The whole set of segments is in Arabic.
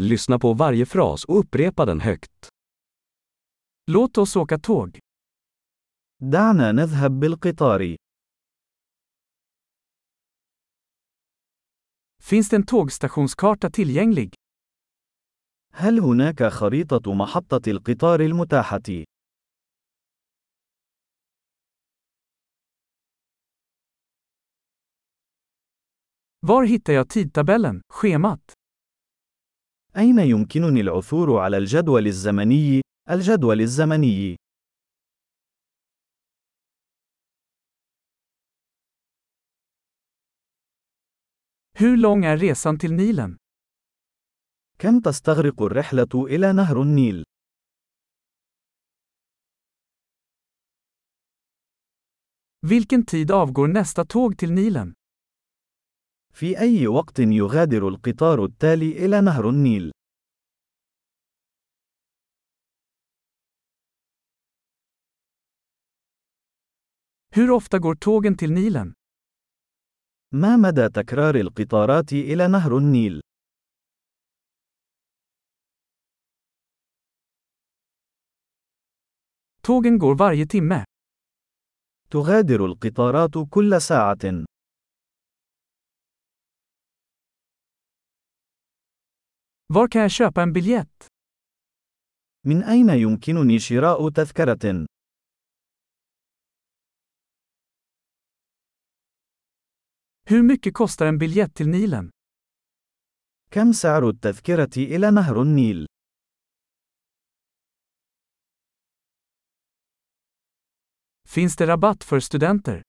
Lyssna på varje fras och upprepa den högt. Låt oss åka tåg. دعنا نذهب بالقطار. Finns det en tågstationskarta tillgänglig? هل هناك خريطة محطة القطار المتاحة؟ Var hittar jag tidtabellen, schemat? أين يمكنني العثور على الجدول الزمني؟ الجدول الزمني. Hur lång är resan till Nilen? كم تستغرق الرحلة إلى نهر النيل؟ Vilken tid avgår nästa tåg till Nilen? في أي وقت يغادر القطار التالي إلى نهر النيل؟ Hur ofta går tågen till Nilen? ما مدى تكرار القطارات إلى نهر النيل؟ Tågen går varje timme. تغادر القطارات كل ساعة. Var kan jag köpa en biljett? من أين يمكنني شراء تذكرة؟ Hur mycket kostar en biljett till Nilen? كم سعر التذكرة إلى نهر النيل؟ Finns det rabatt för studenter?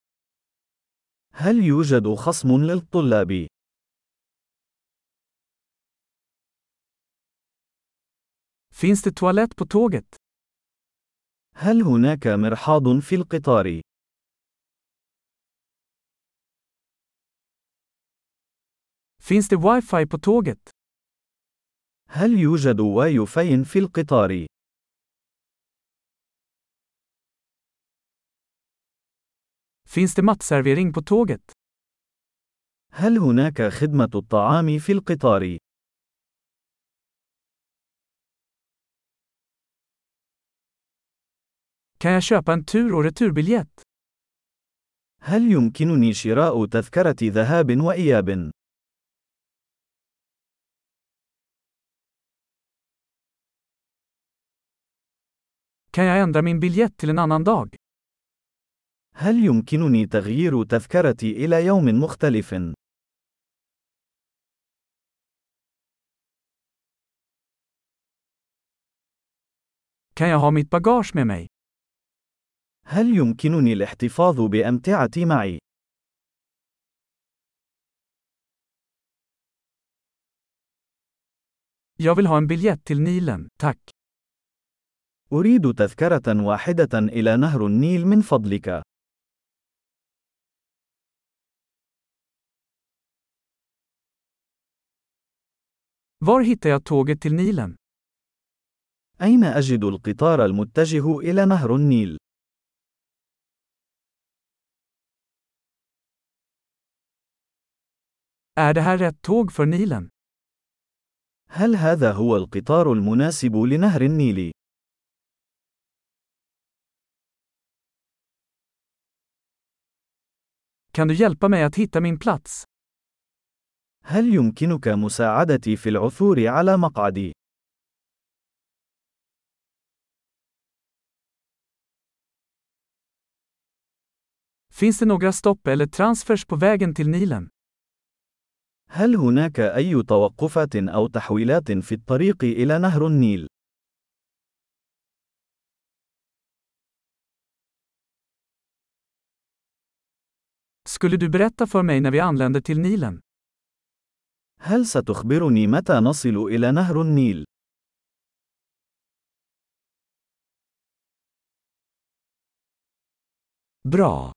هل يوجد خصم للطلاب؟ Finns det toalett på tåget? هل هناك مرحاض في القطار؟ Finns det wifi på tåget? هل يوجد واي فاي في القطار؟ Finns det matservering på tåget? هل هناك خدمة الطعام في القطار؟ Kan jag köpa en tur och returbiljett? هل يمكنني شراء تذكرة ذهاب وإياب؟ Kan jag ändra min biljett till en annan dag? هل يمكنني تغيير تذكرتي إلى يوم مختلف؟ Kan jag ha mitt bagage med mig? هل يمكنني الاحتفاظ بأمتعتي معي؟ Jag vill ha en biljett till Nilen, tack. أريد تذكرة واحدة إلى نهر النيل من فضلك. Var hittar jag tåget till Nilen? أين أجد القطار المتجه إلى نهر النيل؟ Är det här rätt tåg för Nilen? هل هذا هو القطار المناسب لنهر النيل؟ Kan du hjälpa mig att hitta min plats? هل يمكنك مساعدتي في العثور على مقعدي؟ Finns det några stopp eller transfers på vägen till Nilen? هل هناك أي توقفات أو تحويلات في الطريق إلى نهر النيل؟ Skulle du berätta för mig när vi anländer till Nilen? هل ستخبرني متى نصل إلى نهر النيل؟ Bra!